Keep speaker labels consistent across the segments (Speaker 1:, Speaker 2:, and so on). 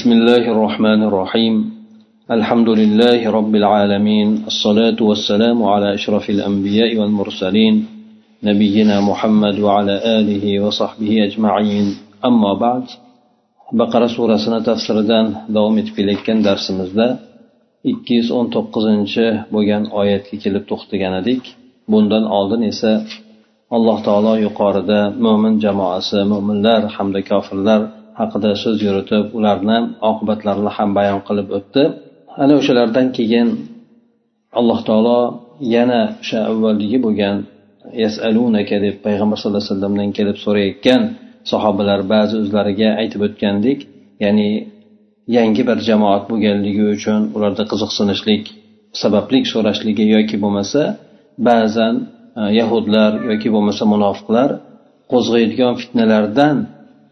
Speaker 1: بسم الله الرحمن الرحيم الحمد لله رب العالمين الصلاة والسلام على أشرف الأنبياء والمرسلين نبينا محمد وعلى آله وصحبه أجمعين أما بعد بقرة سورة سنة تفسيردان دوام etib darsimizda ikki yuz o'n to'qqizinchi bo'lgan oyatga kelib to'xtagan edik bundan oldin esa alloh taolo yuqorida mo'min jamoasi mo'minlar hamda kofirlar haqida so'z yuritib ularni oqibatlarini ham bayon qilib o'tdi. Ana o'shalardan keyin alloh taolo yana o'sha avvaldagi bo'lgan yasalunaka deb payg'ambar sallallohu alayhi vasallamdan kelib so'rayotgan sahobalar ba'zi o'zlariga aytib o'tgandik ya'ni yangi bir jamoat bo'lganligi uchun ularda qiziqsinishlik sabablik so'rashligi yoki bo'lmasa ba'zan e, yahudlar yoki bo'lmasa munofiqlar qo'zg'aydigan fitnalardan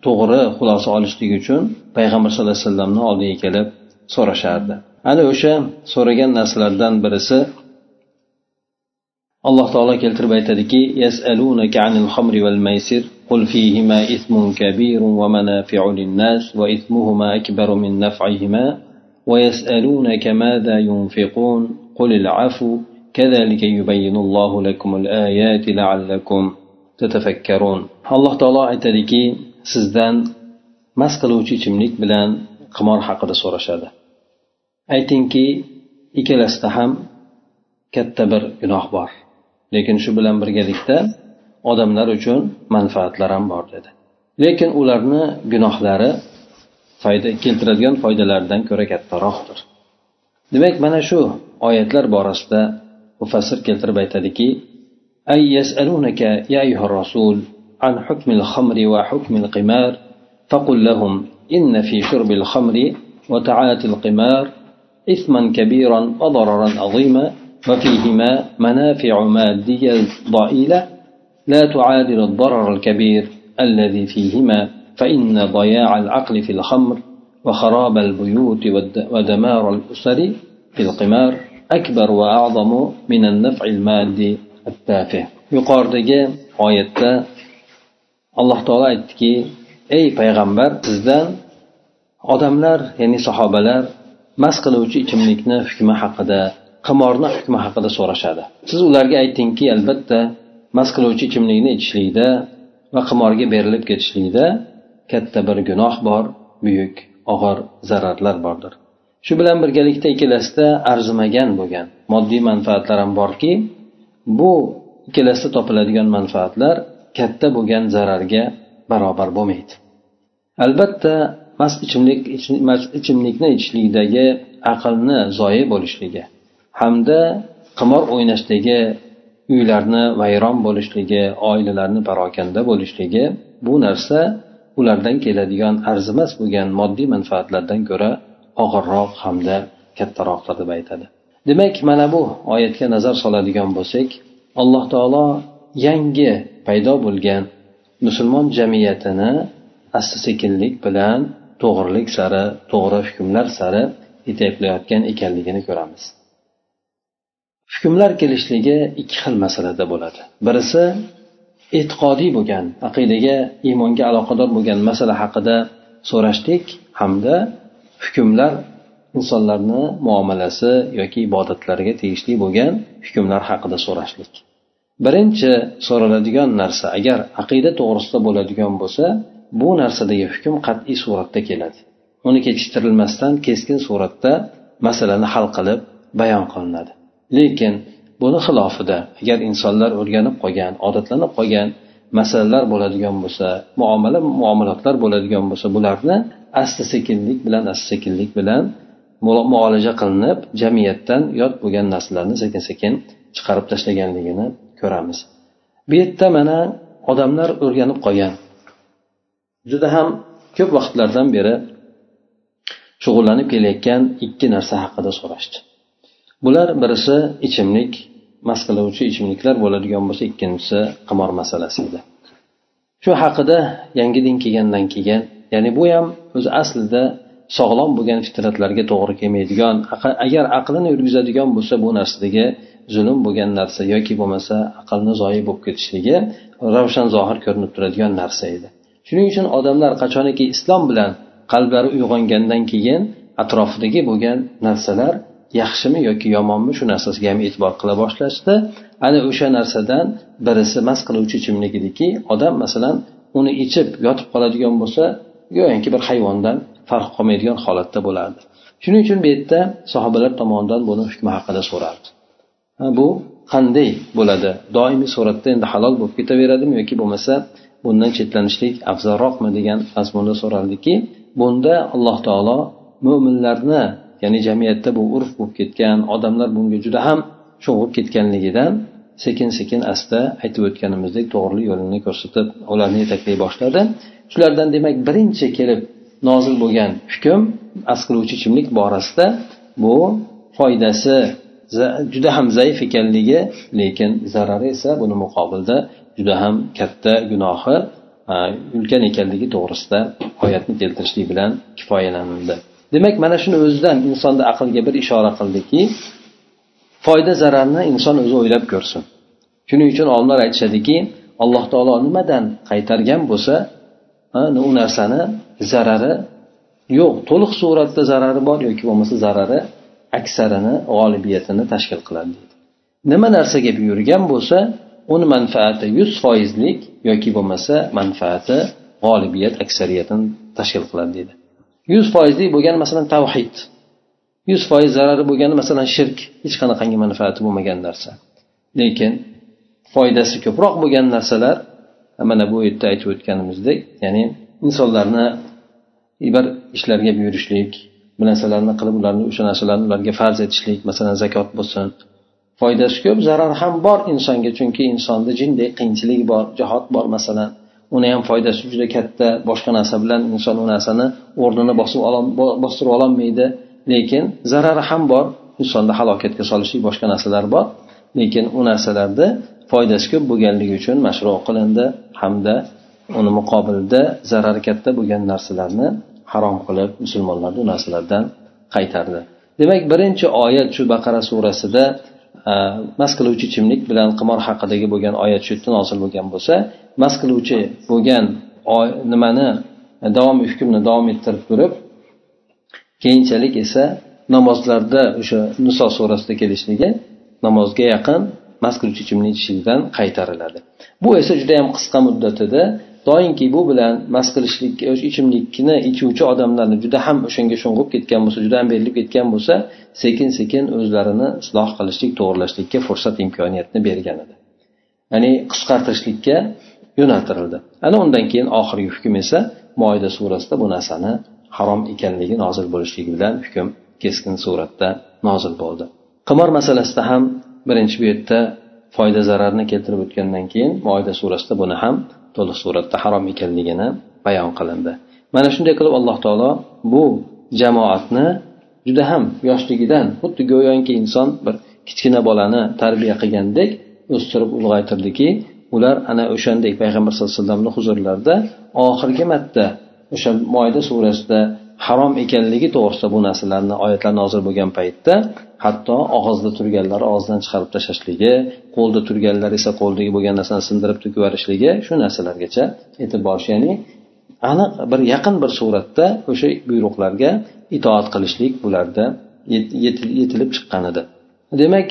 Speaker 1: to'g'ri xulosa olishlik uchun payg'ambar sallallohu alayhi vasallamni oldiga kelib so'rashardi ana o'sha so'ragan narsalardan birisi alloh taolo keltirib aytadiki قل فيهما إثم كبير ومنافع للناس وإثمهما أكبر من نفعهما ويسألونك ماذا ينفقون قل العفو كذلك يبين الله لكم الآيات لعلكم تتفكرون الله تعالى aytadiki sizdan mast qiluvchi ichimlik bilan qimor haqida so'rashadi. Aytingki ikkalasida ham katta bir gunoh bor. Lekin shu bilan birgalikda odamlar uchun manfaatlar ham bor dedi. Lekin ularni gunohlari foyda keltiradigan foydalaridan ko'ra kattaroqdir. Demak mana shu oyatlar borasida mufassir keltirib aytadiki ay yasalunaka ya rasul عن حكم الخمر وحكم القمار فقل لهم إن في شرب الخمر وتعاة القمار إثما كبيرا وضررا عظيما وفيهما منافع مادية ضئيلة لا تعادل الضرر الكبير الذي فيهما فإن ضياع العقل في الخمر وخراب البيوت ودمار الأسر في القمار أكبر وأعظم من النفع المادي التافه. yuqoridagi oyatda alloh taolo aytdiki ey payg'ambar sizdan odamlar ya'ni sahobalar mast qiluvchi ichimlikni hukmi haqida qimorni hukmi haqida so'rashadi. Siz ularga aytingki albatta mast qiluvchi ichimlikni ichishlikda va qimorga berilib ketishlikda katta bir gunoh bor buyuk og'ir zararlar bordir. Shu bilan birgalikda ikkalasida arzimagan bo'lgan moddiy manfaatlar ham borki bu ikkalasida topiladigan manfaatlar katta bo'lgan zararga barobar bo'lmaydi. Albatta mast ichimlik ichimlikni ichishlikdagi aqlni zoyi bo'lishligi hamda qimor o'ynashdagi uylarni vayron bo'lishligi oilalarni parokanda bo'lishligi bu narsa ulardan keladigan arzimas bo'lgan moddiy manfaatlardan ko'ra og'irroq hamda kattaroqdir deb aytadi. Demak mana bu oyatga nazar soladigan bo'lsak alloh taolo yangi paydo bo'lgan musulmon jamiyatini asta sekinlik bilan to'g'rilik sari to'g'ri hukmlar sari yetaklayotgan ekanligini ko'ramiz. Hukmlar kelishligi ikki xil masalada bo'ladi. Birisi e'tiqodiy bo'lgan aqidaga iymonga aloqador bo'lgan masala haqida so'rashlik hamda hukmlar insonlarni muomalasi yoki ibodatlariga tegishli bo'lgan hukmlar haqida so'rashlik. Birinchi so'raladigan narsa agar aqida to'g'risida bo'ladigan bo'lsa bu narsadagi hukm qat'iy suratda keladi. Uni kechiktirilmasdan keskin suratda masalani hal qilib bayon qilinadi. Lekin buni xilofida agar insonlar o'rganib qolgan odatlanib qolgan masalalar bo'ladigan bo'lsa muomala muomalatlar bo'ladigan bo'lsa bularni asta sekinlik bilan asta sekinlik bilan muolaja qilinib jamiyatdan yod bo'lgan narsalarni sekin sekin chiqarib tashlaganligini ko'ramiz. Bu yerda mana odamlar o'rganib qolgan. Juda ham ko'p vaqtlardan beri shug'ullanib kelayotgan ikki narsa haqida so'rashdi. Bular birisi ichimlik mast qiluvchi ichimliklar bo'ladigan bo'lsa ikkinchisi qimor masalasi edi. Shu haqida yangi din kelgandan keyin ya'ni bu ham o'zi aslida sog'lom bo'lgan fitratlarga to'g'ri kelmaydigan agar aqlini yurgizadigan bo'lsa bu narsadagi zulm bo'lgan narsa yoki bo'lmasa aqlni zoyi bo'lib ketishligi ravshan zohir ko'rinib turadigan narsa edi. Shuning uchun odamlar qachoniki islom bilan qalblari uyg'ongandan keyin atrofidagi bo'lgan narsalar yaxshimi yoki yomonmi shu narsasiga ham e'tibor qila boshlashdi. Ana o'sha narsadan birisi mast qiluvchi ichimlik ediki odam masalan uni ichib yotib qoladigan bo'lsa go'yoki bir hayvondan farq qolmaydigan holatda bo'lardi. Shuning uchun bu yerda sahobalar tomonidan buni hukmi haqida so'rardi. Bu qanday bo'ladi? Doimiy suratda endi halol bo'lib ketaveradimi yoki bo'lmasa bundan chetlanishlik afzalroqmi degan mazmunda so'raldiki bunda alloh taolo mo'minlarni ya'ni jamiyatda bu urf bo'lib ketgan odamlar bunga juda ham sho'ng'ib ketganligidan sekin sekin asta aytib o'tganimizdek to'g'ri yo'lini ko'rsatib ularni yetaklay boshladi. Shulardan demak birinchi kelib nozil bo'lgan hukm as qiluvchi ichimlik borasida bu foydasi juda ham zaif ekanligi lekin zarari esa buni muqobilda juda ham katta gunohi ulkan ekanligi to'g'risida oyatni keltirishlik bilan kifoyalanildi. Demak mana shuni o'zidan insonni aqliga bir ishora qildiki foyda zararni inson o'zi o'ylab ko'rsin. Shuning uchun olimlar aytishadiki alloh taolo nimadan qaytargan bo'lsa u narsani zarari yo'q to'liq suratda zarari bor yoki bo'lmasa zarari aksarini g'olibiyatini tashkil qiladi deydi. Nima narsaga buyurgan bo'lsa uni manfaati yuz foizlik yoki bo'lmasa manfaati g'olibiyat aksariyatini tashkil qiladi deydi. Yuz foizlik bo'lgani masalan tavhid. Yuz foiz zarari bo'lgani masalan shirk hech qanaqangi manfaati bo'lmagan narsa. Lekin foydasi ko'proq bo'lgan narsalar mana bu yerda aytib o'tganimizdek ya'ni insonlarni bir ishlarga buyurishlik bu narsalarni qilib ularni o'sha narsalarni ularga farz etishlik masalan zakot bo'lsin. Foydasi ko'p zarar ham bor insonga chunki insonda jinday qiyinchilik bor jihod bor masalan. Uni ham foydasi juda katta boshqa narsa bilan inson u narsani o'rnini bosib bostirib ololmaydi. Lekin zarari ham bor insonni halokatga solishlik boshqa narsalar bor. Lekin u narsalarni foydasi ko'p bo'lganligi uchun mashru qilindi hamda uni muqobilida zarari katta bo'lgan narsalarni harom qilib musulmonlarni u narsalardan qaytardi. Demak birinchi oyat shu baqara surasida e, mast qiluvchi ichimlik bilan qimor haqidagi bo'lgan oyat shu yerda nozil bo'lgan bo'lsa mast qiluvchi bo'lgan nimani davom hukmni davom ettirib turib keyinchalik esa namozlarda o'sha niso surasida kelishligi namozga yaqin mast qiluvchi ichimlik ichishlikdan qaytariladi. Bu esa juda yam qisqa muddatida doimki bu bilan mast qilishlikka ichimlikni ichuvchi odamlarni juda ham o'shanga sho'ng'ib ketgan bo'lsa juda ham berilib ketgan bo'lsa sekin sekin o'zlarini isloh qilishlik to'g'irlashlikka fursat imkoniyatni bergan edi. Ya'ni qisqartirishlikka yo'naltirildi. Ana undan keyin oxirgi hukm esa moida surasida bu narsani harom ekanligi nozil bo'lishligi bilan hukm keskin suratda nozil bo'ldi. Qimor masalasida ham birinchi bu yerda foyda zararni keltirib o'tgandan keyin moida surasida buni ham to'liq suratda harom ekanligini bayon qilindi. Mana shunday qilib alloh taolo bu jamoatni juda ham yoshligidan xuddi go'yoki inson bir kichkina bolani tarbiya qilgandek o'stirib ulg'aytirdiki ular ana o'shandek payg'ambar sallallohu alayhi vasallamni huzurlarida oxirgi marta o'sha moyda surasida harom ekanligi to'g'risida bu narsalarni oyatlar nozil bo'lgan paytda hatto og'izda turganlar og'zidan chiqarib tashlashligi qo'lda turganlar esa qo'ldagi bo'lgan narsani sindirib to'kib yuborishligi shu narsalargacha yetib borish ya'ni aniq bir yaqin bir suratda o'sha buyruqlarga itoat qilishlik bularda yetilib chiqqan edi demak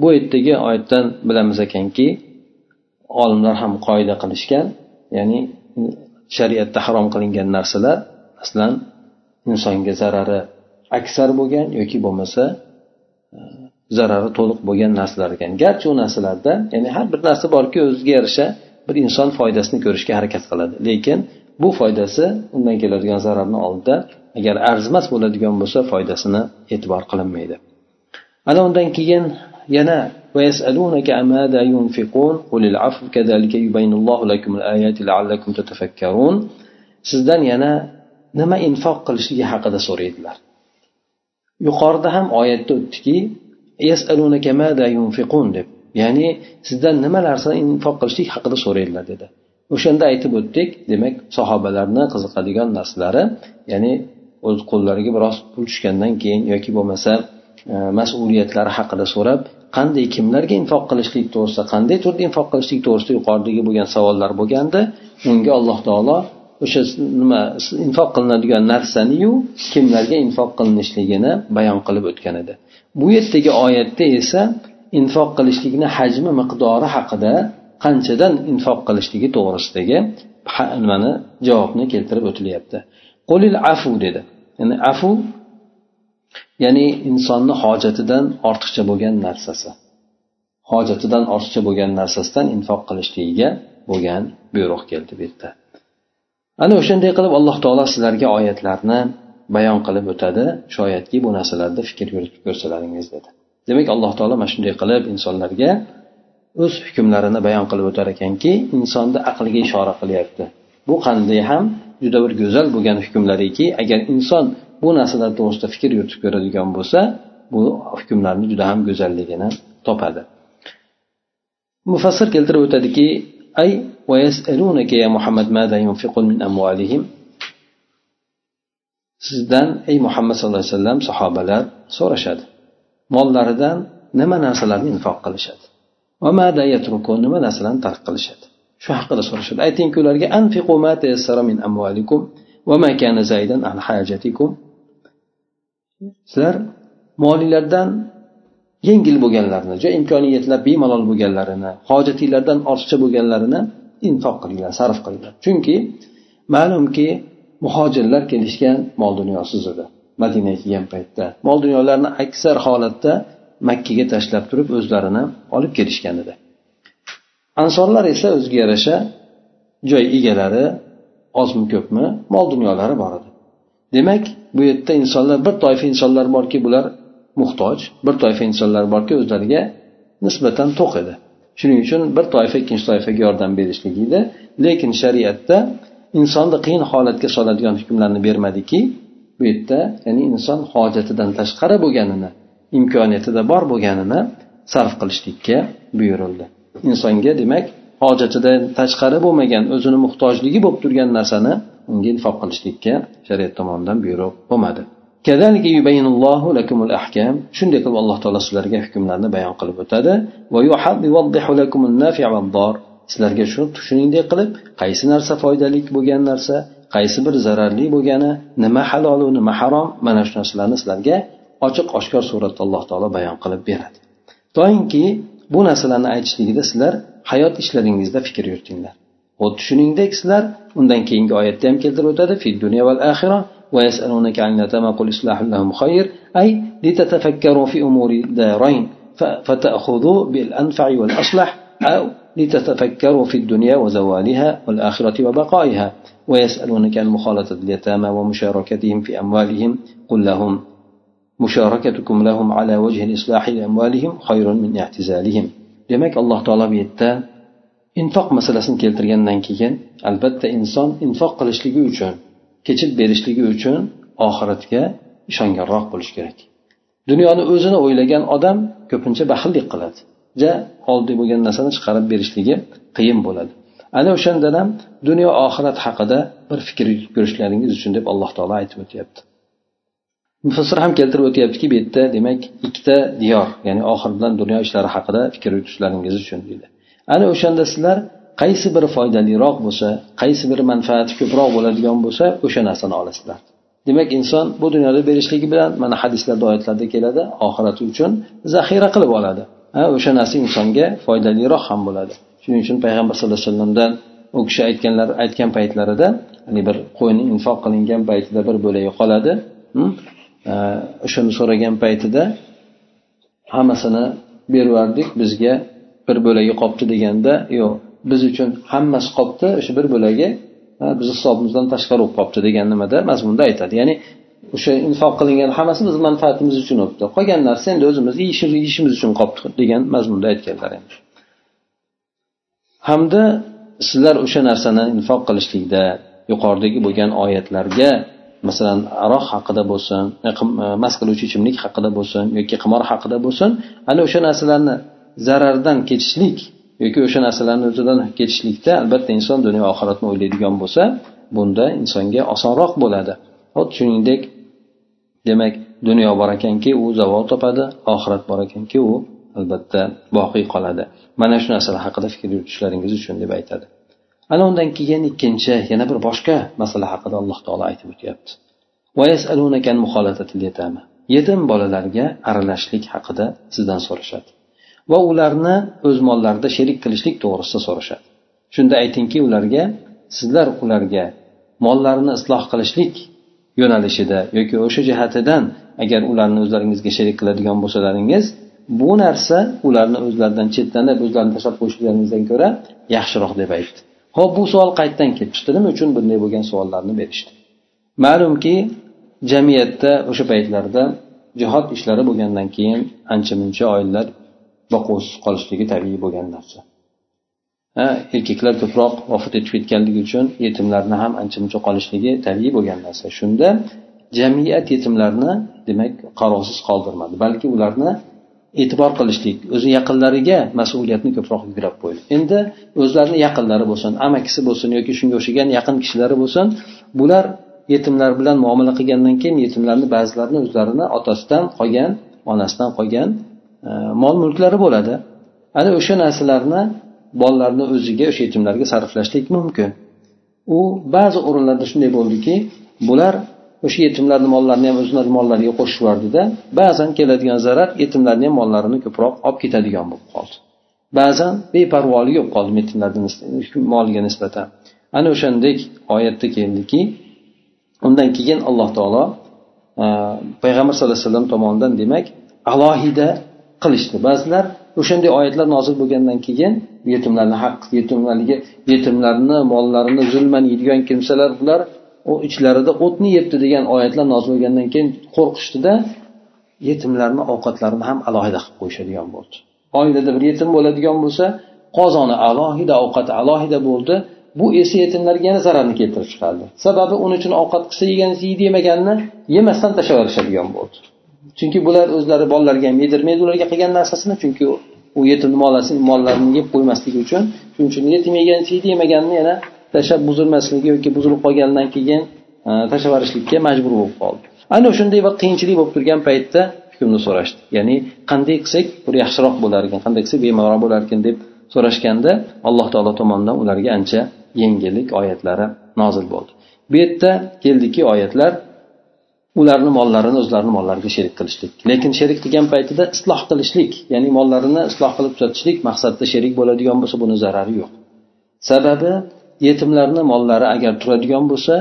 Speaker 1: bu yerdagi oyatdan bilamiz ekanki olimlar ham qoida qilishgan ya'ni shariatda harom qilingan narsalar aslan insonga zarari aksar bo'lgan yoki bo'lmasa e, zarari to'liq bo'lgan narsalar ekan garchi u narsalarda ya'ni har bir narsa borki o'ziga yarasha bir inson foydasini ko'rishga harakat qiladi. Lekin bu foydasi undan keladigan zararni oldida agar arzimas bo'ladigan bo'lsa foydasini e'tibor qilinmaydi. Ana undan keyin yana sizdan yana nima infoq qilishligi haqida so'raydilar. Yuqorida ham oyatda o'tdiki deb. Ya'ni sizdan nima narsani infoq qilishlik haqida so'raydilar dedi. O'shanda aytib o'tdik demak sahobalarni qiziqadigan narsalari ya'ni o'z qo'llariga biroz pul tushgandan keyin yoki bo'lmasa e, mas'uliyatlari haqida so'rab qanday kimlarga infoq qilishlik to'g'risida qanday turda infoq qilishlik to'g'risida yuqoridagi bo'lgan savollar bo'lganda unga alloh taolo o'sha nima infoq qilinadigan narsaniyu kimlarga infoq qilinishligini bayon qilib o'tgan edi. Bu yerdagi oyatda esa infoq qilishlikni hajmi miqdori haqida qanchadan infoq qilishligi to'g'risidagi nimani javobni keltirib o'tilyapti. Qo'lil afu dedi. Ya'ni afu ya'ni insonni hojatidan ortiqcha bo'lgan narsasi. Hojatidan ortiqcha bo'lgan narsasidan infoq qilishligiga bo'lgan buyruq keldi bu yerda. Ana o'shanday qilib alloh taolo sizlarga oyatlarni bayon qilib o'tadi. Shoyatki bu narsalarda fikr yuritib ko'rsalaringiz dedi. Demak alloh taolo mana shunday qilib insonlarga o'z hukmlarini bayon qilib o'tar ekanki insonni aqliga ishora qilyapti. Bu qanday ham juda bir go'zal bo'lgan hukmlariki agar inson bu narsalar to'g'risida fikr yuritib ko'radigan bo'lsa bu hukmlarni juda ham go'zalligini topadi. Mufassir keltirib o'tadiki ay ya muhammad min amwalihim sizdan ey muhammad sallallohu alayhi vasallam sahobalar so'rashadi. Mollaridan nima narsalarni infoq qilishadi? Va mada yatruku nima narsalarni tark qilishadi? Shu haqida so'rashadi. Aytingki ularga anfiqu ma tayassara min amwalikum va ma kana zaydan an hajatikum. Sizlar molinglardan yengil bo'lganlarini jo imkoniyatlar bemalol bo'lganlarini hojatinglardan ortiqcha bo'lganlarini infoq qilinglar sarf qilinglar. Chunki ma'lumki muhojirlar kelishgan mol dunyosiz edi. Madinaga kelgan paytda mol dunyolarni aksar holatda makkaga tashlab turib o'zlarini olib kelishgan edi. Ansorlar esa o'ziga yarasha joy egalari ozmi ko'pmi mol dunyolari bor edi. Demak bu yerda insonlar bir toifa insonlar borki bular muhtoj bir toifa insonlar borki o'zlariga nisbatan to'q edi. Shuning uchun bir toifa ikkinchi toifaga yordam berishlik edi lekin shariatda insonni qiyin holatga soladigan hukmlarni bermadiki bu yerda ya'ni inson hojatidan tashqari bo'lganini imkoniyatida bor bo'lganini sarf qilishlikka buyurildi. Insonga demak hojatidan tashqari bo'lmagan o'zini muhtojligi bo'lib turgan narsani unga infoq qilishlikka shariat tomonidan buyruq bo'lmadi. Shunday qilib alloh taolo sizlarga hukmlarni bayon qilib o'tadi. Sizlarga shu shuningdek qilib qaysi narsa foydali bo'lgan narsa qaysi bir zararli bo'lgani nima halolu nima harom mana shu narsalarni sizlarga ochiq oshkor suratda alloh taolo bayon qilib beradi. Doimki bu narsalarni aytishligida sizlar hayot ishlaringizda fikr yuritinglar. Xuddi shuningdek sizlar undan keyingi oyatda ham keltirib o'tadi ويسألونك عن الأتم قل إصلاح لهم خير أي لتتفكروا في أمور الدارين فتأخذوا بالأنفع والأصلح أو لتتفكروا في الدنيا وزوالها والآخرة وبقائها. ويسألونك عن مخالطة اليتامى ومشاركتهم في أموالهم قل لهم مشاركتكم لهم على وجه الإصلاح لأموالهم خير من اعتزالهم. لماك الله تعالى bu إنفق infoq masalasini keltirgandan keyin albatta inson infoq qilishligi uchun kechib berishligi uchun oxiratga ishonganroq bo'lish kerak. Dunyoni o'zini o'ylagan odam ko'pincha baxillik qiladi. Ja oldi bo'lgan narsani chiqarib berishligi qiyin bo'ladi. Ana o'shandan ham dunyo oxirat haqida bir fikr ko'rishlaringiz uchun deb alloh taolo aytib o'tyapti. Mufassir ham keltirib o'tyaptiki bu yerda demak ikkita diyor ya'ni oxir bilan dunyo ishlari haqida fikr yuritishlaringiz uchun deydi. Ana o'shanda sizlar qaysi biri foydaliroq bo'lsa qaysi biri manfaati ko'proq bo'ladigan bo'lsa o'sha narsani olasizlar. Demak inson bu dunyoda berishligi bilan mana hadislarda oyatlarda keladi oxirati uchun zaxira qilib oladi. Ha o'sha narsa insonga foydaliroq ham bo'ladi. Shuning uchun payg'ambar sallallohu alayhi vasallamdan u kishi aytganlar aytgan paytlarida ya'ni bir qo'yni infoq qilingan paytida bir bo'lagi qoladi. Hm? O'shani so'ragan paytida hammasini berib bizga bir bo'lagi qolibdi deganda yo'q. Biz uchun hammasi qolibdi o'sha bir bo'lagi bizni hisobimizdan tashqari bo'lib qolibdi degan nimada mazmunda aytadi. Ya'ni o'sha infoq qilingan hammasi bizni manfaatimiz uchun bo'libdi qolgan narsa endi o'zimizni yeyishimiz uchun qolibdi degan mazmunda aytganlar hamda sizlar o'sha narsani infoq qilishlikda yuqoridagi bo'lgan oyatlarga masalan aroq haqida bo'lsin e, e, mast qiluvchi ichimlik haqida bo'lsin yoki qimor haqida bo'lsin ana o'sha narsalarni zarardan kechishlik yoki o'sha narsalarni o'zidan ketishlikda albatta inson dunyo oxiratni o'ylaydigan bo'lsa bunda insonga osonroq bo'ladi. Xuddi shuningdek demak dunyo bor ekanki u zavol topadi oxirat bor ekanki u albatta boqiy qoladi. Mana shu narsalar haqida fikr yuritishlaringiz uchun deb aytadi. Ana undan keyin ikkinchi yana bir boshqa masala haqida alloh taolo aytib o'tyapti. Yetim bolalarga aralashishlik haqida sizdan so'rashadi. Va ularni o'z mollarida sherik qilishlik to'g'risida so'rashadi. Shunda aytingki ularga sizlar ularga mollarini isloh qilishlik yo'nalishida yoki o'sha jihatidan agar ularni o'zlaringizga sherik qiladigan bo'lsalaringiz bu narsa ularni o'zlaridan chetlanib o'zlarini tashlab qo'yishlaringizdan ko'ra yaxshiroq deb aytdi. Ho'p bu savol qayerdan kelib chiqdi nima uchun bunday bo'lgan savollarni berishdi? Ma'lumki jamiyatda o'sha paytlarda jihod ishlari bo'lgandan keyin ancha muncha oilalar boquvsiz qolishligi tabiiy bo'lgan narsa. Erkaklar ko'proq vafot etib ketganligi uchun yetimlarni ham ancha muncha qolishligi tabiiy bo'lgan narsa. Shunda jamiyat yetimlarni demak qarovsiz qoldirmadi balki ularni e'tibor qilishlik o'zi yaqinlariga mas'uliyatni ko'proq yuklab qo'ydi. Endi o'zlarini yaqinlari bo'lsin amakisi bo'lsin yoki shunga o'xshagan yaqin kishilari bo'lsin bular yetimlar bilan muomala qilgandan keyin yetimlarni ba'zilarini o'zlarini otasidan qolgan onasidan qolgan Э, mol mulklari bo'ladi. Ana o'sha narsalarni bolalarni o'ziga o'sha yetimlarga sarflashlik mumkin. U ba'zi o'rinlarda shunday bo'ldiki bular o'sha yetimlarni mollarini ham o'zlarini mollariga qo'shib yubordida ba'zan keladigan zarar yetimlarni ham mollarini ko'proq olib ketadigan bo'lib qoldi. Ba'zan beparvolik bo'lib qoldi yetimlarni moliga nisbatan. Ana o'shandek oyatda keldiki undan keyin alloh taolo e, payg'ambar sallallohu alayhi vasallam tomonidan demak alohida qilishdi. Ba'zilar o'shanday oyatlar nozil bo'lgandan keyin yetimlarni haq yetimlarga yetimlarni mollarini zulman yeydigan kimsalar bular u ichlarida o'tni yebdi degan oyatlar nozil bo'lgandan keyin qo'rqishdida yetimlarni ovqatlarini ham alohida qilib qo'yishadigan bo'ldi. Oilada bir yetim bo'ladigan bo'lsa qozoni alohida ovqati alohida bo'ldi. Bu esa yetimlarga yana zararni keltirib chiqardi. Sababi uning uchun ovqat qilsa yegan yeydi yemaganini yemasdan tashlab yuborishadigan bo'ldi. Chunki bular o'zlari bolalarga ham yedirmaydi ularga qilgan narsasini chunki u yetimni mollarini yeb qo'ymasligi uchun. Shuning uchun yetim yegan yeydi yemaganini yana tashlab buzilmasligi yoki buzilib qolgandan keyin e, tashlab yuborishlikka majbur bo'lib qoldi. Ana o'shanday bir qiyinchilik bo'lib turgan paytda hukmni so'rashdi. Ya'ni qanday qilsak bir yaxshiroq bo'lar ekan qanday qilsak bemalol bo'lar ekan deb so'rashganda alloh taolo tomonidan ularga ancha yengillik oyatlari nozil bo'ldi. Bu yerda keldiki oyatlar ularni mollarini o'zlarini mollariga sherik qilishlik. Lekin sherik degan paytida isloh qilishlik ya'ni mollarini isloh qilib tuzatishlik maqsadida sherik bo'ladigan bo'lsa buni zarari yo'q. Sababi yetimlarni mollari agar turadigan bo'lsa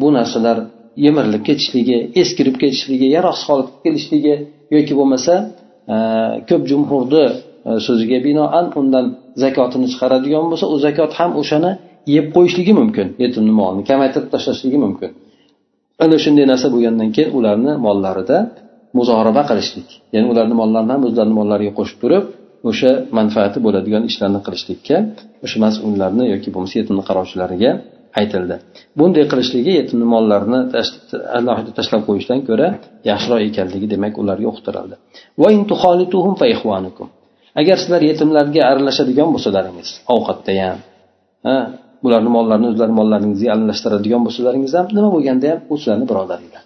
Speaker 1: bu narsalar yemirilib ketishligi eskirib ketishligi yaroqsiz holatga kelishligi yoki bo'lmasa ko'p jumhurni so'ziga binoan undan zakotini chiqaradigan bo'lsa u zakot ham o'shani yeb qo'yishligi mumkin yetimni molini kamaytirib tashlashligi mumkin. Ana shunday narsa bo'lgandan keyin ularni mollarida muzoraba qilishlik. Ya'ni ularni mollarini ham o'zlarini mollariga qo'shib turib o'sha manfaati bo'ladigan ishlarni qilishlikka o'sha mas'ullarni yoki bo'lmasa yetimni qarovchilariga aytildi. Bunday qilishligi yetimni mollarini alohida tashlab qo'yishdan ko'ra yaxshiroq ekanligi demak ularga uqtirildi. Agar sizlar yetimlarga aralashadigan bo'lsalaringiz ovqatda ham bularni mollarini o'zlarini mollaringizga aralashtiradigan bo'lsalaringiz ham nima bo'lganda ham u sizlarni birodaringlar.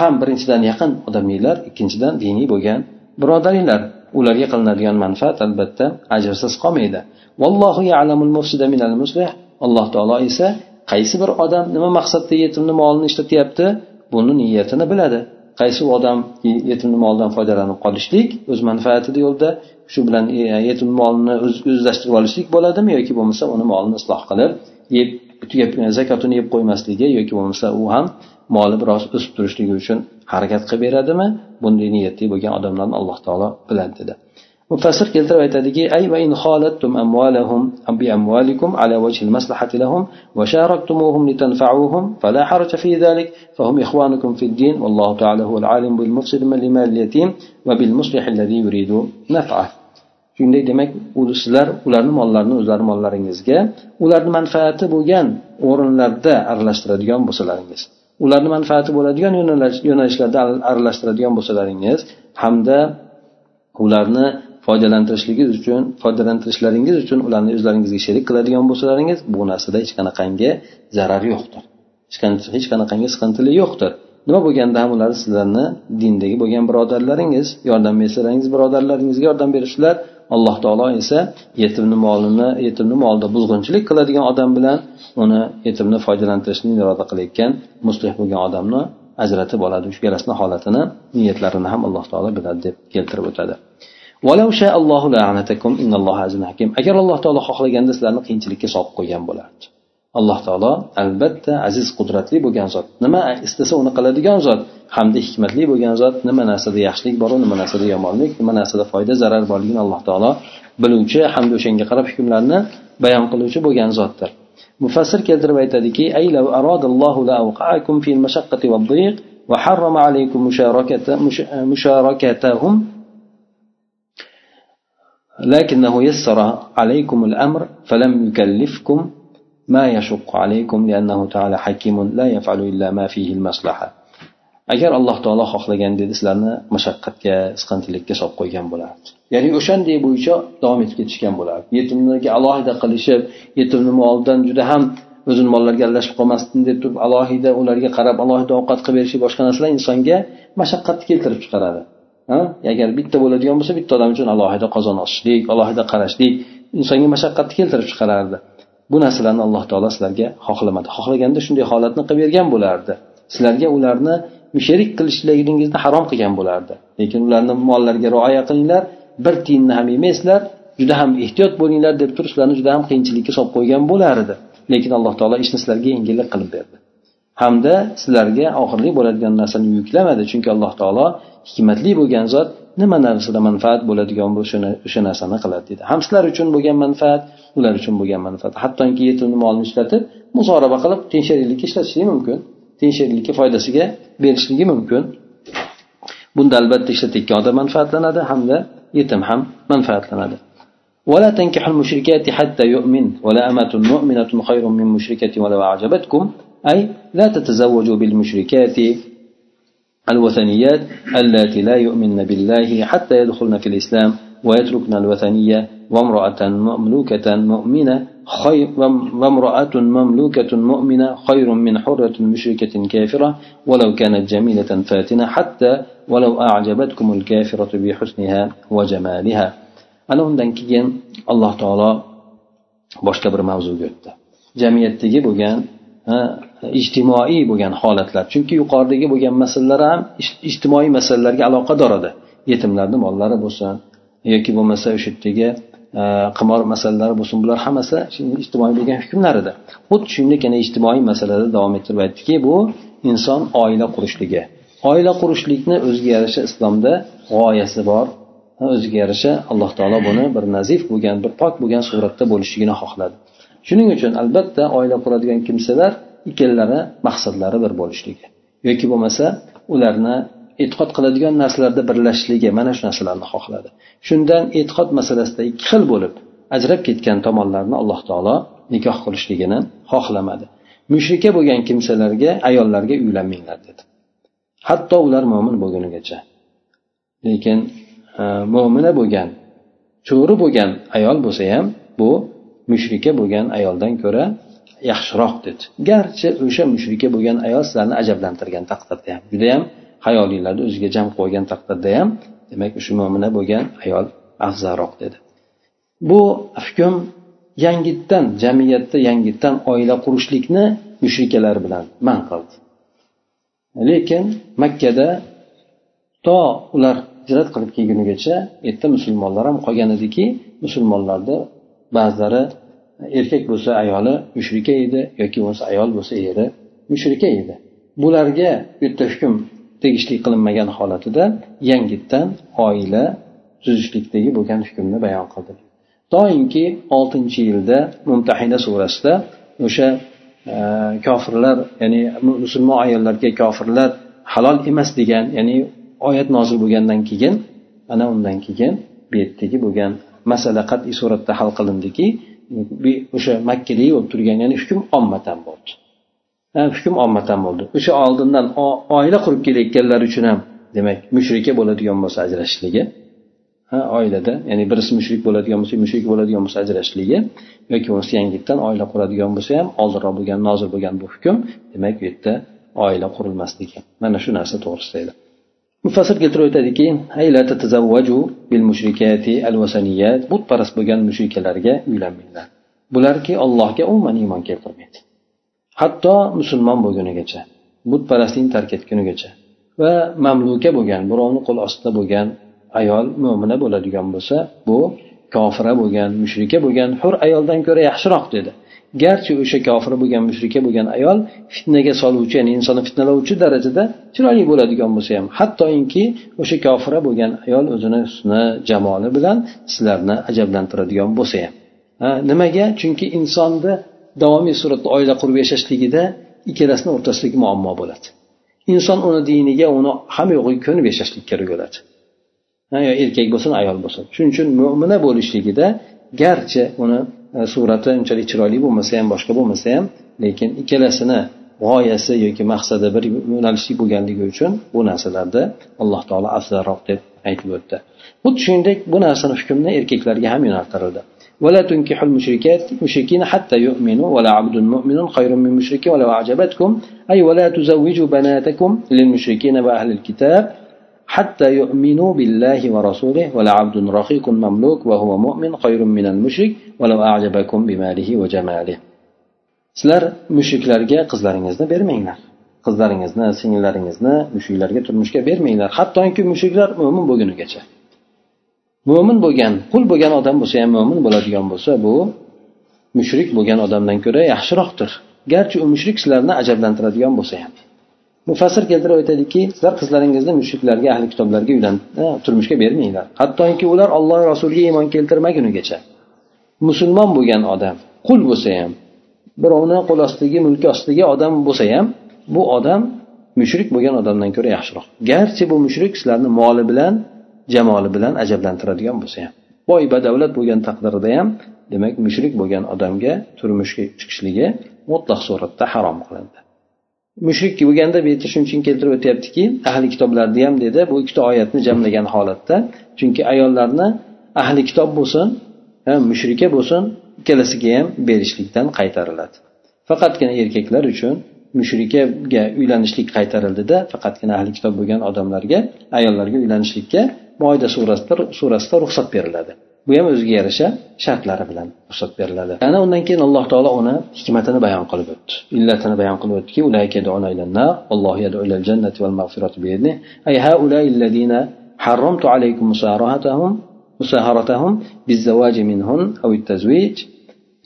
Speaker 1: Ham birinchidan yaqin odaminglar ikkinchidan diniy bo'lgan birodaringlar. Ularga qilinadigan manfaat albatta ajrsiz qolmaydi. Vallohu ya'lamul mufsida minal muslih. Alloh taolo esa qaysi bir odam nima maqsadda yetimni molini ishlatyapti buni niyatini biladi. Qaysi odam yetimni molidan foydalanib qolishlik o'z manfaatini yo'lida shu bilan e, yetim molini o'zlashtirib olishlik bo'ladimi yoki bo'lmasa uni molini isloh qilib yeb zakotini yeb qo'ymasligi yoki bo'lmasa u ham moli biroz o'sib turishligi uchun harakat qilib beradimi? Bunday niyatli bo'lgan odamlarni alloh taolo biladi dedi. Mufassir keltirib aytadiki ay va in xolattum amvalahum bi amwalikum ala wajhi maslahati lahum wa sharaktumuhum litanfa'uhum fala haraja fi dhalik fahum ikhwanukum fi din wallahu ta'ala huwa alim bil mufsid al yatim wa bil muslih alladhi yuridu naf'ah shunday demak sizlar ularni mollarini o'zlari mollaringizga ularni manfaati bo'lgan o'rinlarda aralashtiradigan bo'lsalaringiz ularni manfaati bo'ladigan yo'nalishlarda aralashtiradigan bo'lsalaringiz hamda ularni foydalantirishligingiz uchun foydalantirishlaringiz uchun ularni o'zlaringizga sherik qiladigan bo'lsalaringiz bu narsada hech qanaqangi zarar yo'qdir. Hech qanaqangi siqintili yo'qdir. Nima bo'lganda ham ular sizlarni dindagi bo'lgan birodarlaringiz yordam bersalaringiz birodarlaringizga yordam berishlar alloh taolo esa yetimni molini yetimni molida buzg'unchilik qiladigan odam bilan uni yetimni foydalantirishni iroda qilayotgan muslih bo'lgan odamni ajratib oladi shu ikkalasini holatini niyatlarini ham alloh taolo biladi deb keltirib o'tadi. Agar alloh taolo xohlaganda sizlarni qiyinchilikka solib qo'ygan bo'lardi. Alloh taolo albatta aziz qudratli bo'lgan zot nima istasa uni qiladigan zot hamda hikmatli bo'lgan zot nima narsada yaxshilik boru nima narsada yomonlik nima narsada foyda zarar borligini alloh taolo biluvchi hamda o'shanga qarab hukmlarni bayon qiluvchi bo'lgan zotdir mufassir keltirib aytadiki وحرم عليكم مشاركة مشاركتهم لكنه يسر عليكم الأمر فلم يكلفكم ما يشق عليكم لأنه تعالى حكيم لا يفعل إلا ما فيه المصلحة agar alloh taolo xohlagan dedi sizlarni mashaqqatga siqintilikka solib qo'ygan bo'lardi. Ya'ni o'shanday bo'yicha davom etib ketishgan bo'lardi. Yetimlarga alohida qilishib yetimni molidan juda ham o'zini mollariga aralashib qolmasin deb turib alohida ularga qarab alohida ovqat qilib berishi boshqa narsalar insonga mashaqqatni keltirib chiqaradi. Agar bitta bo'ladigan bo'lsa bitta odam uchun alohida qozon ochishlik alohida qarashlik insonga mashaqqatni keltirib chiqarardi. Bu narsalarni alloh taolo sizlarga xohlamadi. Xohlaganda shunday holatni qilib bergan bo'lardi. Sizlarga ularni sherik qilishligingizni harom qilgan bo'lardi. Lekin ularni mollariga rioya qilinglar bir tiyinni ham yemaysizlar juda ham ehtiyot bo'linglar deb turib sizlarni juda ham qiyinchilikka solib qo'ygan bo'lar edi lekin alloh taolo ishni sizlarga yengillik qilib berdi. Hamda sizlarga oxirgi bo'ladigan narsani yuklamadi. Chunki alloh taolo hikmatli bo'lgan zot nima narsada manfaat bo'ladigan bo'lsa o'sha narsani qiladi deydi ham sizlar uchun bo'lgan manfaat ular uchun bo'lgan manfaat. Hattoki yetimni molini ishlatib muzoraba qilib tengsheriklikka ishlatishlik mumkin. Tengsheriklikka foydasiga berishligi mumkin. Bunda albatta ishlatayotgan odam manfaatlanadi hamda yetim ham manfaatlanadi. ولا تنكح المشركات حتى يؤمن ولا أمة مؤمنة خير من مشركة ولو أعجبتكم. أي لا تتزوجوا بالمشركات الوثنيات اللاتي لا يؤمن بالله حتى يدخلن في الإسلام ويتركن الوثنية وامرأة مملوكة مؤمنة خير وامرأة مملوكة مؤمنة خير من حرة مشركة كافرة ولو كانت جميلة فاتنة حتى ولو أعجبتكم الكافرة بحسنها وجمالها ana undan keyin alloh taolo boshqa bir mavzuga o'tdi jamiyatdagi bo'lgan ijtimoiy bo'lgan holatlar chunki yuqoridagi bo'lgan masalalar ham ijtimoiy masalalarga aloqador edi yetimlarni mollari bo'lsin yoki bo'lmasa o'sha yerdagi Э, qimor masalalari bo'lsin bular hammasi ijtimoiy bo'lgan hukmlar edi xuddi shunday yana ijtimoiy masalada davom ettirib aytdiki bu inson oila qurishligi. Oila qurishlikni o'ziga yarasha islomda g'oyasi bor. O'ziga yarasha alloh taolo buni bir nazif bo'lgan bir pok bo'lgan suratda bo'lishligini xohladi. Shuning uchun albatta oila quradigan kimsalar ikkalalari maqsadlari bir bo'lishligi. Yoki bo'lmasa ularni e'tiqod qiladigan narsalarda birlashishligi mana shu narsalarni xohladi shundan e'tiqod masalasida ikki xil bo'lib ajrab ketgan tomonlarni alloh taolo nikoh qilishligini xohlamadi. Mushrika bo'lgan kimsalarga ayollarga uylanmanglar dedi. Hatto ular mo'min bo'lgunigacha. Lekin e, mo'mina bo'lgan cho'ri bo'lgan ayol bo'lsa ham bu mushrika bo'lgan ayoldan ko'ra yaxshiroq dedi. Garchi o'sha mushrika bo'lgan ayol sizlarni ajablantirgan taqdirda ham judayam hayolinglarni o'ziga jam qo'ygan taqdirda ham demak shu mo'mina bo'lgan ayol afzalroq dedi. Bu hukm yangitdan jamiyatda yangitdan oila qurishlikni mushrikalar bilan man qildi. Lekin makkada to ular hijrat qilib kelgunigacha erta musulmonlar ham qolgan ediki musulmonlarni ba'zilari erkak bo'lsa ayoli mushrika edi yoki bo'lmasa ayol bo'lsa eri mushrika edi. Bularga bu yerda hukm tegishli qilinmagan holatida yangitdan oila tuzishlikdagi bo'lgan hukmni bayon qildi. Doimki oltinchi yilda mumtahina surasida o'sha e, kofirlar ya'ni musulmon ayollarga kofirlar halol emas degan ya'ni oyat nozil bo'lgandan keyin ana undan keyin bu yerdagi bo'lgan masala qat'iy suratda hal qilindiki o'sha makkada bo'lib turgan ya'ni hukm ommatan bo'ldi. Hukm ommatan bo'ldi. O'sha oldindan oila qurib kelayotganlar uchun ham demak mushrika bo'ladigan bo'lsa ajrashishligi ha oilada ya'ni birisi mushrik bo'ladigan bo'lsa mushrik bo'ladigan bo'lsa ajrashishligi yoki bo'lmasa yangitdan oila quradigan bo'lsa ham oldinroq bo'lgan nozil bo'lgan bu hukm demak bu yerda oila qurilmasligi. Mana shu narsa to'g'risida edi. Mufassir keltirib o'tadiki butparast bo'lgan mushrikalarga uylanmanglar. Bularki allohga umuman iymon keltirmaydi. Hatto musulmon bo'lgunigacha butparastlikni tark etgunigacha va mamluka bo'lgan birovni qo'l ostida bo'lgan ayol mo'mina bo'ladigan bo'lsa bu kofira bo'lgan mushrika bo'lgan hur ayoldan ko'ra yaxshiroq dedi. Garchi o'sha kofir bo'lgan mushrika bo'lgan ayol fitnaga soluvchi ya'ni insonni fitnalovchi darajada chiroyli bo'ladigan bo'lsa ham hattoki o'sha kofira bo'lgan ayol o'zini husni jamoli bilan sizlarni ajablantiradigan bo'lsa ham. Nimaga? Chunki insonni davomiy suratda oila qurib yashashligida ikkalasini o'rtasidagi muammo bo'ladi. Inson uni diniga uni hamma yo'g'iga ko'nib yashashlik kerak bo'ladi. Yo erkak bo'lsin ayol bo'lsin. Shuning uchun mo'mina bo'lishligida garchi uni e, surati unchalik chiroyli bo'lmasa ham boshqa bo'lmasa ham lekin ikkalasini g'oyasi yoki maqsadi bir yo'nalishli bo'lganligi uchun bu narsalarda alloh taolo afzalroq deb aytib o'tdi. Xuddi shuningdek bu narsani hukmni erkaklarga ham yo'naltirildi. ولا تنكحوا المشركات مشركين حتى يؤمنوا ولا عبد مؤمن خير من مشرك ولو أعجبتكم أي ولا تزوجوا بناتكم للمشركين وأهل الكتاب حتى يؤمنوا بالله ورسوله ولا عبد رقيق مملوك وهو مؤمن خير من المشرك ولو أعجبكم بماله وجماله sizlar mushriklarga qizlaringizni bermanglar qizlaringizni singillaringizni mushriklarga turmushga bermanglar hattoki mushriklar mo'min bo'lgunigacha Mo'min bo'lgan qul bo'lgan odam bo'lsa ham mo'min bo'ladigan bo'lsa bu mushrik bo'lgan odamdan ko'ra yaxshiroqdir. Garchi u mushrik sizlarni ajablantiradigan bo'lsa ham. Mufassir keltirib aytadiki sizlar qizlaringizni mushriklarga ahli kitoblarga uylan turmushga bermanglar. Hattoki ular olloh rasuliga iymon keltirmagunigacha. Musulmon bo'lgan odam qul bo'lsa ham birovni qo'l ostidagi mulki ostidagi odam bo'lsa ham bu odam mushrik bo'lgan odamdan ko'ra yaxshiroq. Garchi bu mushrik sizlarni moli bilan jamoli bilan ajablantiradigan bo'lsa ham. Boy badavlat bo'lgan taqdirda ham demak mushrik bo'lgan odamga turmushga chiqishligi mutlaq suratda harom qilindi. Mushrik bo'lganda bu yerda shuning uchun keltirib o'tyaptiki ahli kitoblarni ham dedi bu ikkita oyatni jamlagan holatda chunki ayollarni ahli kitob bo'lsin mushrika bo'lsin ikkalasiga ham berishlikdan qaytariladi. Faqatgina erkaklar uchun mushrikaga uylanishlik qaytarildida faqatgina ahli kitob bo'lgan odamlarga ayollarga uylanishlikka moyda surasida surasida ruxsat beriladi bu ham o'ziga yarasha shartlari bilan ruxsat beriladi ana undan keyin alloh taolo uni hikmatini bayon qilib o'tdi illatini bayon qilib o'tdiki أي هؤلاء الذين حرمت عليكم مساهرتهم مساهرتهم بالزواج منهن أو التزويج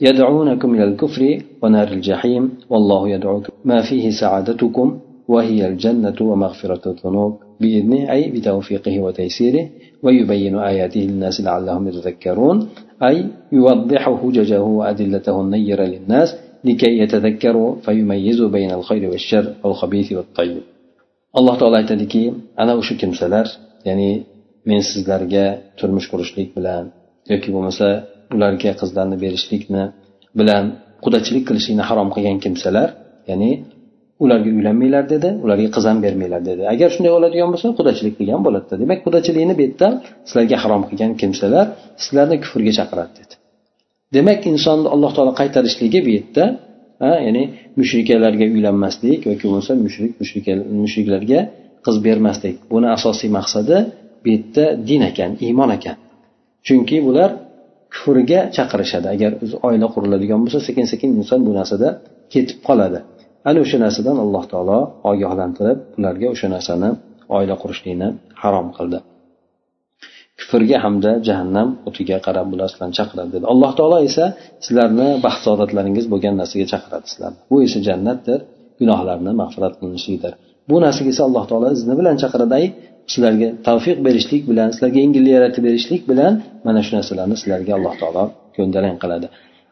Speaker 1: يدعونكم إلى الكفر ونار الجحيم والله يدعوكم ما فيه سعادتكم وهي الجنة ومغفرة الذنوب بإذنه أي بتوفيقه وتيسيره ويبين آياته للناس لعلهم يتذكرون أي يوضح حججه وأدلته النيرة للناس لكي يتذكروا فيميزوا بين الخير والشر والخبيث والطيب. الله تعالى تدكي أنا أشك مسلر يعني من سيزلر جاء ترمش كرشليك بلان. يكي بمسا أولار جاء قزدان بيرشليك بلان. قدتشليك كلشين حرام قيان كمسلر يعني ularga uylanmanglar dedi ularga qiz ham bermanglar dedi. Agar shunday bo'ladigan bo'lsa qudachilik qilgan bo'ladida demak qudachilikni bu yerda sizlarga harom qilgan kimsalar sizlarni kufrga chaqiradi dedi. Demak insonni alloh taolo qaytarishligi bu yerda ya'ni mushrikalarga uylanmaslik yoki bo'lmasa mushrik mushriklarga qiz bermaslik. Buni asosiy maqsadi bu yerda din ekan iymon ekan. Chunki bular kufrga chaqirishadi. Agar o'zi oila quriladigan bo'lsa sekin sekin inson bu narsada ketib qoladi. Ana o'sha narsadan alloh taolo ogohlantirib ularga o'sha narsani oila qurishlikni harom qildi. Kufrga hamda jahannam o'tiga qarab bular sizlarni chaqiradi dedi. Alloh taolo esa sizlarni baxt saodatlaringiz bo'lgan narsaga chaqiradi sizlarni. Bu esa jannatdir gunohlarni mag'firat qilinishlikdir bu narsaga esa alloh taolo izni bilan chaqiradi ay sizlarga tavfiq berishlik bilan sizlarga yengillik yaratib berishlik bilan mana shu narsalarni sizlarga alloh taolo ko'ndalang qiladi.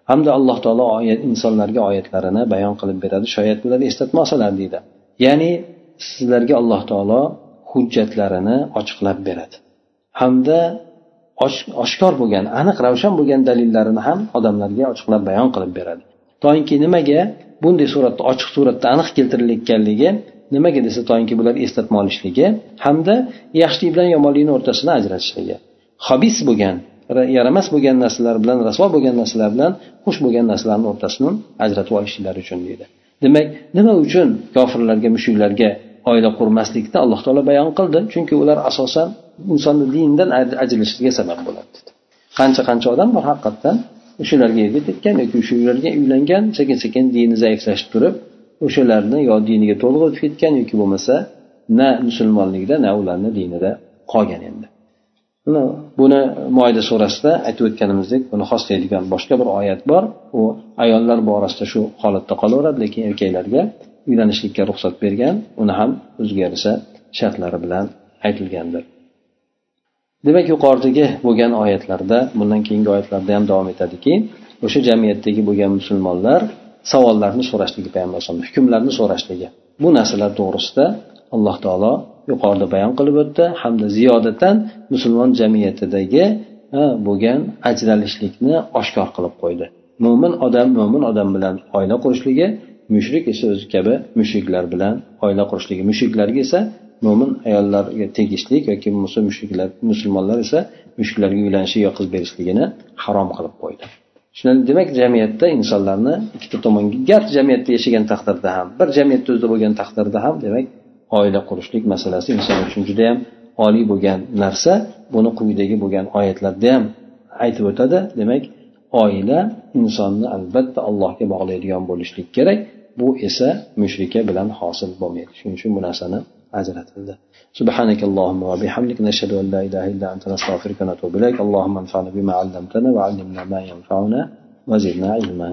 Speaker 1: Hamda alloh taolo oyat insonlarga oyatlarini bayon qilib beradi shoyat bular eslatmasalar deydi. Ya'ni sizlarga alloh taolo hujjatlarini ochiqlab beradi. Hamda oshkor bo'lgan aniq ravshan bo'lgan dalillarini ham odamlarga ochiqlab bayon qilib beradi. Toinki nimaga bunday suratda ochiq suratda aniq keltirilayotganligi nimaga desa toinki bular eslatma olishligi hamda yaxshilik bilan yomonlikni o'rtasini ajratishligi. Hobis bo'lgan yaramas bo'lgan narsalar bilan rasvo bo'lgan narsalar bilan xush bo'lgan narsalarni o'rtasini ajratib olishlari uchun deydi. Demak nima uchun kofirlarga mushuklarga oila qurmaslikni alloh taolo bayon qildi? Chunki ular asosan insonni dindan ajralishiga sabab bo'ladi dedi. Qancha qancha odam bor haqiqatdan o'shalarga erga tekkan yoki o'shalarga uylangan sekin sekin dini zaiflashib turib o'shalarni yo diniga to'liq o'tib ketgan yoki bo'lmasa na musulmonlikda na ularni dinida qolgan endi. Buni moyda surasida aytib o'tganimizdek buni xoslaydigan boshqa bir oyat bor. U ayollar borasida shu holatda qolaveradi lekin erkaklarga uylanishlikka ruxsat bergan uni ham o'ziga yarasha shartlari bilan aytilgandir. Demak yuqoridagi bo'lgan oyatlarda bundan keyingi oyatlarda ham davom etadiki o'sha jamiyatdagi bo'lgan musulmonlar savollarni so'rashligi payg'ambar alayhisalom hukmlarni so'rashligi bu narsalar to'g'risida alloh taolo yuqorida bayon qilib o'tdi. Hamda ziyodatan musulmon jamiyatidagi bo'lgan ajralishlikni oshkor qilib qo'ydi. Mo'min odam mo'min odam bilan oila qurishligi mushrik esa o'zi kabi mushriklar bilan oila qurishligi. Mushriklarga esa mo'min ayollarga tegishlik yoki bo'lmasa mushriklar musulmonlar esa mushriklarga uylanishi yo qiz berishligini harom qilib qo'ydi. Shundan demak jamiyatda insonlarni ikkita tomonga garchi jamiyatda yashagan taqdirda ham bir jamiyatda o'zida bo'lgan taqdirda ham demak oila qurishlik masalasi inson uchun juda yam oliy bo'lgan narsa buni quyidagi bo'lgan oyatlarda ham aytib o'tadi demak oila insonni albatta allohga bog'laydigan bo'lishlik kerak bu esa mushrika bilan hosil bo'lmaydi shuning uchun bu narsani ajratildi سبحانك اللهم وبحمدك نشهد أن لا إله إلا أنت نستغفرك ونتوب إليك اللهم انفعنا بما علمتنا وعلمنا ما ينفعنا وزدنا علما